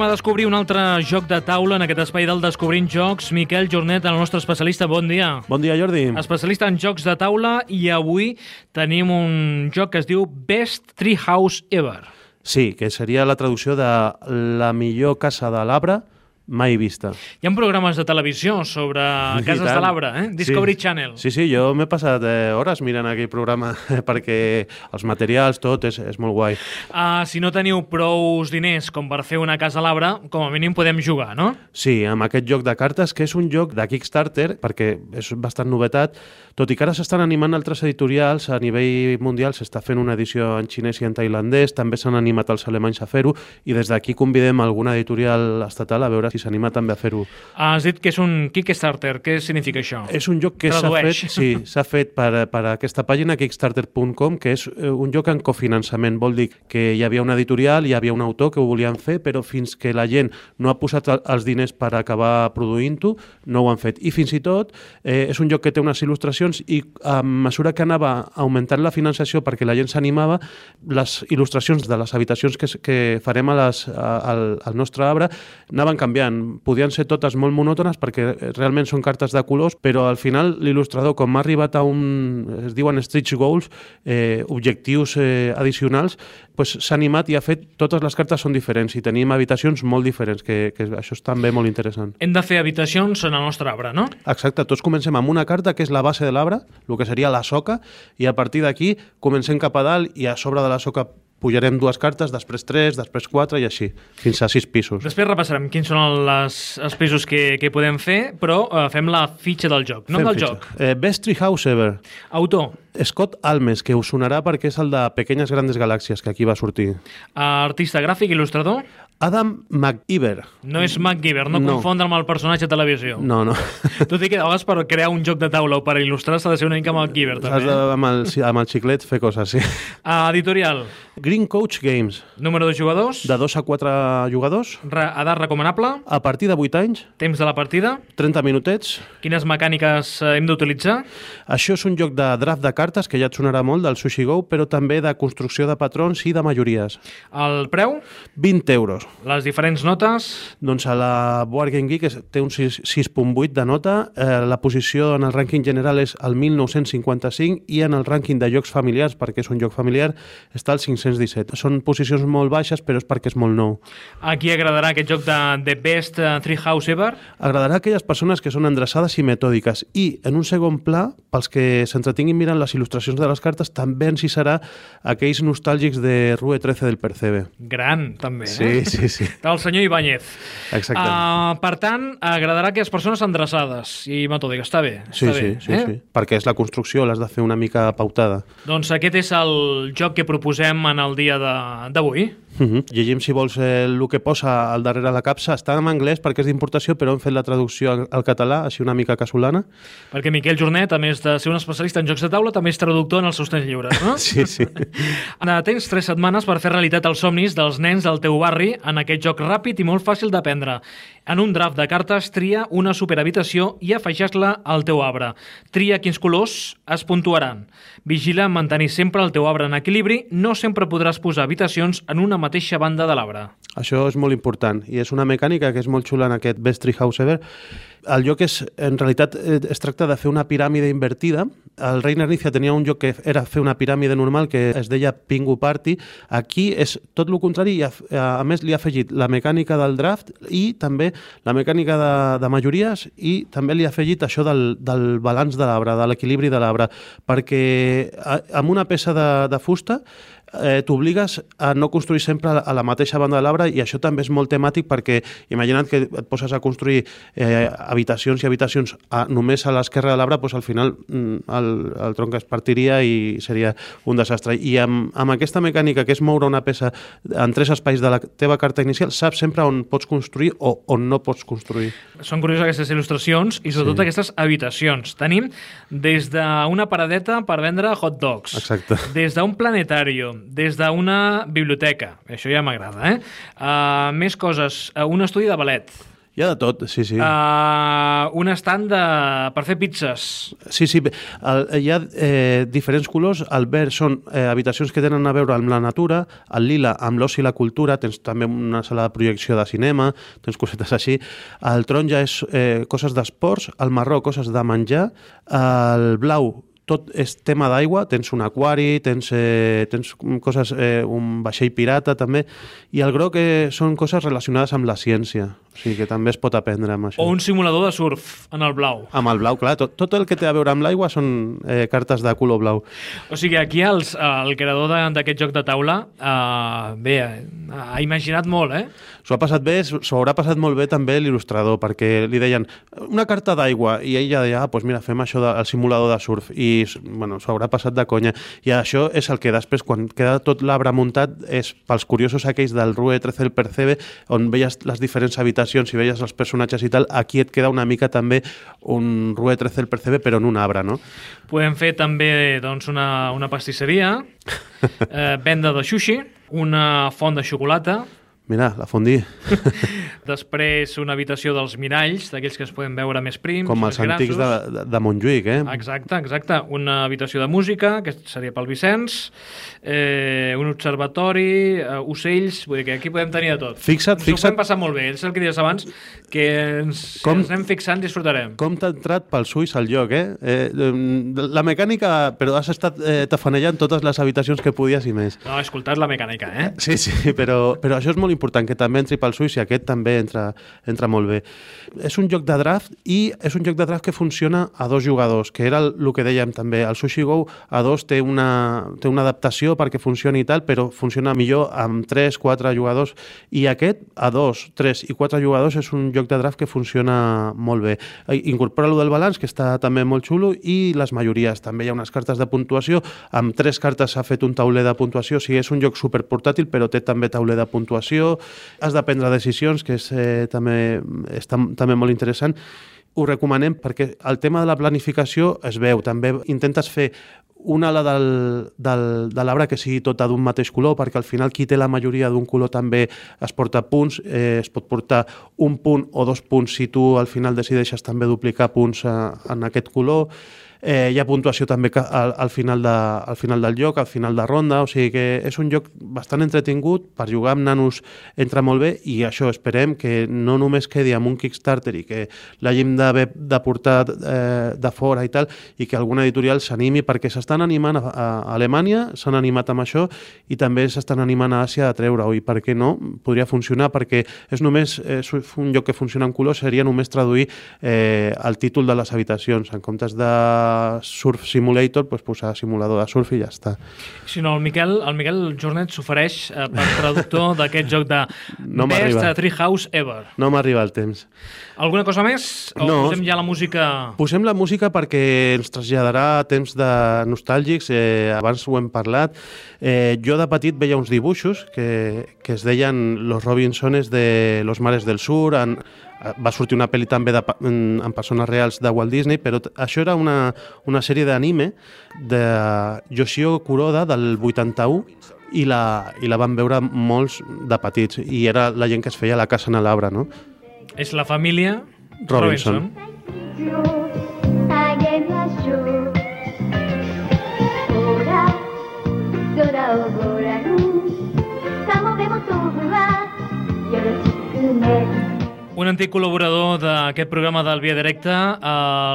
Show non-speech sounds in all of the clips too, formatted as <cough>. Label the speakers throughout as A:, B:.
A: Anem a descobrir un altre joc de taula en aquest espai del Descobrint Jocs. Miquel Jornet, el nostre especialista, bon dia.
B: Bon dia, Jordi.
A: Especialista en jocs de taula i avui tenim un joc que es diu Best Treehouse Ever.
B: Sí, que seria la traducció de la millor casa de l'arbre mai vista.
A: Hi ha programes de televisió sobre
B: I
A: cases
B: tant.
A: de l'arbre, eh? Discovery
B: sí.
A: Channel.
B: Sí, sí, jo m'he passat eh, hores mirant aquell programa <laughs> perquè els materials, tot, és, és molt guai.
A: Uh, si no teniu prous diners com per fer una casa a l'arbre, com a mínim podem jugar, no?
B: Sí, amb aquest joc de cartes, que és un joc de Kickstarter, perquè és bastant novetat, tot i que ara s'estan animant altres editorials, a nivell mundial s'està fent una edició en xinès i en tailandès, també s'han animat els alemanys a fer-ho, i des d'aquí convidem alguna editorial estatal a veure si s'anima també a fer-ho.
A: Has dit que és un Kickstarter. Què significa això?
B: És un joc que s'ha fet, sí, s'ha fet per, per aquesta pàgina kickstarter.com, que és eh, un joc en cofinançament. Vol dir que hi havia una editorial, hi havia un autor que ho volien fer, però fins que la gent no ha posat el- els diners per acabar produint-ho, no ho han fet. I fins i tot eh, és un joc que té unes il·lustracions i a mesura que anava augmentant la finançació perquè la gent s'animava, les il·lustracions de les habitacions que, que farem a les, a, al, al nostre arbre anaven canviant. Podien ser totes molt monòtones perquè eh, realment són cartes de colors, però al final l'il·lustrador, com ha arribat a un, es diuen stretch goals, eh, objectius eh, addicionals, pues, s'ha animat i ha fet, totes les cartes són diferents i tenim habitacions molt diferents, que, que això és també molt interessant.
A: Hem de fer habitacions en el nostre arbre, no?
B: Exacte, tots comencem amb una carta que és la base de l'arbre, el que seria la soca, i a partir d'aquí comencem cap a dalt i a sobre de la soca pujarem dues cartes, després tres, després quatre i així, fins a sis pisos.
A: Després repassarem quins són les, els pisos que, que podem fer, però eh, fem la fitxa del joc. Nom
B: Fem
A: del
B: fitxa.
A: joc.
B: Eh, Best Treehouse Ever.
A: Autor.
B: Scott Almes, que us sonarà perquè és el de Pequeñas Grandes Galàxies, que aquí va sortir.
A: Artista gràfic, il·lustrador.
B: Adam McIver.
A: No és MacGyver, no,
B: No.
A: confondre amb el personatge de televisió.
B: No, no.
A: Tot i que a vegades per crear un joc de taula o per il·lustrar s'ha de ser una mica
B: Has
A: també.
B: de,
A: Eh?
B: amb, el, amb el xiclet fer coses, sí.
A: Uh, editorial.
B: Green Coach Games,
A: Número de jugadors.
B: de 2 a 4 jugadors,
A: Re, edat recomanable.
B: a partir de 8 anys,
A: Temps de la partida.
B: 30 minutets.
A: Quines mecàniques eh, hem d'utilitzar.
B: Això és un joc de draft de cartes, que ja et sonarà molt, del Sushi Go, però també de construcció de patrons i de majories.
A: El preu. 20
B: 20 euros.
A: Les diferents notes.
B: Doncs a la Board Game Geek té un 6 6.8 de nota, eh, la posició en el rànquing general és el 1955 i en el rànquing de jocs familiars, perquè és un joc familiar, està al 517. Són posicions molt baixes, però és perquè és molt nou.
A: A qui agradarà aquest joc de The Best eh, Treehouse Ever?
B: Agradarà a aquelles persones que són endreçades i metòdiques i, en un segon pla, pels que s'entretinguin mirant les il·lustracions de les cartes, també ens hi serà aquells nostàlgics de Rue 13 del Percebe.
A: Gran, també.
B: Sí,
A: eh?
B: sí, sí. <laughs>
A: Del senyor Ibáñez.
B: Exacte.
A: Uh, per tant, agradarà a aquelles persones endreçades i metòdiques. Està bé.
B: Sí,
A: està
B: sí,
A: bé,
B: sí,
A: eh?
B: sí. Perquè és la construcció, l'has de fer una mica pautada.
A: Doncs aquest és el joc que proposem en el dia de- d'avui.
B: Uh -huh. Llegim, si vols, eh, el que posa al darrere la capsa. Està en anglès perquè és d'importació, però hem fet la traducció al, al català, així una mica casolana.
A: Perquè Miquel Jornet, a més de ser un especialista en jocs de taula, també és traductor en els seus temps lliures, no? <laughs>
B: Sí, sí. <laughs>
A: Ara tens tres setmanes per fer realitat els somnis dels nens del teu barri en aquest joc ràpid i molt fàcil d'aprendre. En un draft de cartes, tria una superhabitació i afegeix-la al teu arbre. Tria quins colors es puntuaran. Vigila mantenir sempre el teu arbre en equilibri. No sempre podràs posar habitacions en una mateixa banda de l'arbre.
B: Això és molt important i és una mecànica que és molt xula en aquest Best Treehouse Ever. El joc és, en realitat, eh, es tracta de fer una piràmide invertida. El Reina Nícia tenia un joc que era fer una piràmide normal que es deia Pingu Party. Aquí és tot el contrari i a, a més li ha afegit la mecànica del draft i també la mecànica de, de majories i també li ha afegit això del, del balanç de l'arbre, de l'equilibri de l'arbre, perquè amb una peça de, de fusta eh, t'obligues a no construir sempre a la mateixa banda de l'arbre i això també és molt temàtic perquè imagina't que et poses a construir eh, habitacions i habitacions a, només a l'esquerra de l'arbre, doncs al final mm, el, el tronc es partiria i seria un desastre. I amb, amb aquesta mecànica que és moure una peça en tres espais de la teva carta inicial, saps sempre on pots construir o on no pots construir.
A: Són curioses aquestes il·lustracions i sobretot
B: Sí.
A: aquestes habitacions. Tenim des d'una paradeta per vendre hot dogs,
B: Exacte.
A: des d'un planetari, des d'una biblioteca, això ja m'agrada, eh? Uh, més coses, uh, un estudi de ballet,
B: Hi ha de tot, sí, sí.
A: Uh, un estand de... per fer pizzas.
B: Sí, sí, el, hi ha eh, diferents colors. El verd són eh, habitacions que tenen a veure amb la natura, el lila amb l'oci i la cultura, tens també una sala de projecció de cinema, tens cosetes així. El taronja és eh, coses d'esports, el marró coses de menjar, el blau tot és tema d'aigua, tens un aquari, tens, eh, tens coses, eh, un vaixell pirata també, i el groc eh, són coses relacionades amb la ciència, o sigui que també es pot aprendre amb això.
A: O un simulador de surf en el blau.
B: Amb el blau, clar, tot, tot el que té a veure amb l'aigua són eh, cartes de color blau.
A: O sigui, aquí els, el creador d'aquest joc de taula, uh, bé, ha imaginat molt, eh?
B: S'ho ha passat bé, s'ho haurà passat molt bé també l'il·lustrador, perquè li deien una carta d'aigua, i ell ja deia, ah, doncs mira, fem això del simulador de surf, i bueno, s'ho haurà passat de conya. I això és el que després, quan queda tot l'arbre muntat, és pels curiosos aquells del Rue 13 el Percebe, on veies les diferents habitacions i veies els personatges i tal, aquí et queda una mica també un Rue 13 el Percebe, però en un arbre, no?
A: Podem fer també doncs, una, una pastisseria, <laughs> eh, venda de sushi, una font de xocolata,
B: Mira, la fondí, <laughs>
A: després una habitació dels miralls, d'aquells que es poden veure més prims,
B: com
A: més
B: els antics de, de, de Montjuïc, eh?
A: Exacte, exacte. Una habitació de música, que seria pel Vicenç, eh, un observatori, eh, ocells, vull dir que aquí podem tenir de tot.
B: Fixa't,
A: Ens ho
B: fixa't.
A: podem passar molt bé, és el que dies abans, que ens,
B: Com-
A: ens anem fixant, disfrutarem.
B: Com t'ha entrat pels ulls al lloc, eh? eh? La mecànica, però has estat eh, tafanejant totes les habitacions que podies i més.
A: No, escoltat la mecànica, eh?
B: Sí, sí, <laughs> però, però això és molt important, que també entri pels ulls i aquest també entra, entra molt bé. És un joc de draft i és un joc de draft que funciona a dos jugadors, que era el, el que dèiem també. El Sushi Go a dos té una, té una adaptació perquè funcioni i tal, però funciona millor amb 3, 4 jugadors i aquest a dos, 3 i 4 jugadors és un joc de draft que funciona molt bé. Eh, Incorpora lo del balanç, que està també molt xulo, i les majories. També hi ha unes cartes de puntuació. Amb tres cartes s'ha fet un tauler de puntuació. O sigui, és un joc superportàtil, però té també tauler de puntuació. Has de prendre decisions, que és, eh, també, està també molt interessant. Ho recomanem perquè el tema de la planificació es veu. També intentes fer una ala del, del, de l'arbre que sigui tota d'un mateix color, perquè al final qui té la majoria d'un color també es porta punts, eh, es pot portar un punt o dos punts si tu al final decideixes també duplicar punts a, en aquest color. Eh, hi ha puntuació també al, al, final de, al final del joc, al final de ronda, o sigui que és un joc bastant entretingut, per jugar amb nanos entra molt bé i això esperem que no només quedi amb un Kickstarter i que l'hàgim d'haver de portar eh, de fora i tal, i que alguna editorial s'animi perquè s'estan animant a, a Alemanya, s'han animat amb això i també s'estan animant a Àsia a treure-ho i per què no? Podria funcionar perquè és només és un joc que funciona en color seria només traduir eh, el títol de les habitacions en comptes de Surf Simulator pues, posar simulador de surf i ja està.
A: Si no, el Miquel, el Miquel Jornet s'ofereix eh, per traductor <laughs> d'aquest joc de
B: No
A: Best. Treehouse Ever.
B: No m'arriba el temps.
A: Alguna cosa més? O
B: No.
A: posem ja la música...
B: Posem la música perquè ens traslladarà a temps de nostàlgics, eh, abans ho hem parlat. Eh, jo de petit veia uns dibuixos que, que es deien Los Robinsones de los mares del sur, en, va sortir una pel·li també de, en, en persones reals de Walt Disney, però això era una, una sèrie d'anime de Yoshio Kuroda del 81 i la, i la van veure molts de petits i era la gent que es feia la casa en l'arbre, no?
A: És la família
B: Robinson.
A: Robinson. Antic col·laborador d'aquest programa del Via Directa,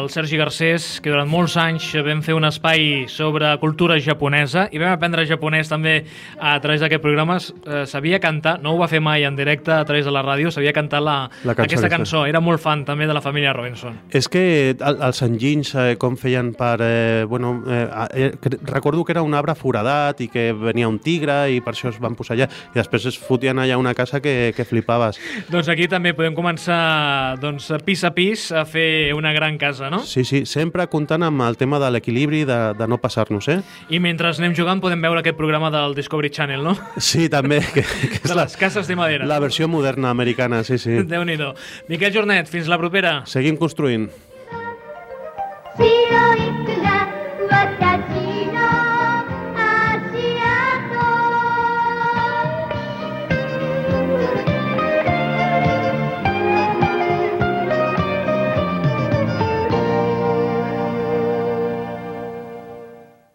A: el Sergi Garcés, que durant molts anys vam fer un espai sobre cultura japonesa i vam aprendre japonès també a través d'aquest programa. Eh, sabia cantar, no ho va fer mai en directe a través de la ràdio, sabia cantar la,
B: La cançó
A: aquesta cançó. Era molt fan també de la família Robinson.
B: És que el- els enginys, eh, com feien per... Eh, bueno, eh, eh, recordo que era un arbre foradat i que venia un tigre i per això es van posar allà. I després es fotien allà una casa que, que flipaves.
A: Doncs aquí també podem començar doncs, pis a pis a fer una gran casa, no?
B: Sí, sí, sempre comptant amb el tema de l'equilibri, de, de no passar-nos, eh?
A: I mentre anem jugant podem veure aquest programa del Discovery Channel, no?
B: Sí, també, que, que és
A: De
B: la,
A: les cases de madera.
B: la versió moderna americana, sí, sí. <laughs>
A: Déu-n'hi-do. Miquel Jornet, fins la propera.
B: Seguim construint.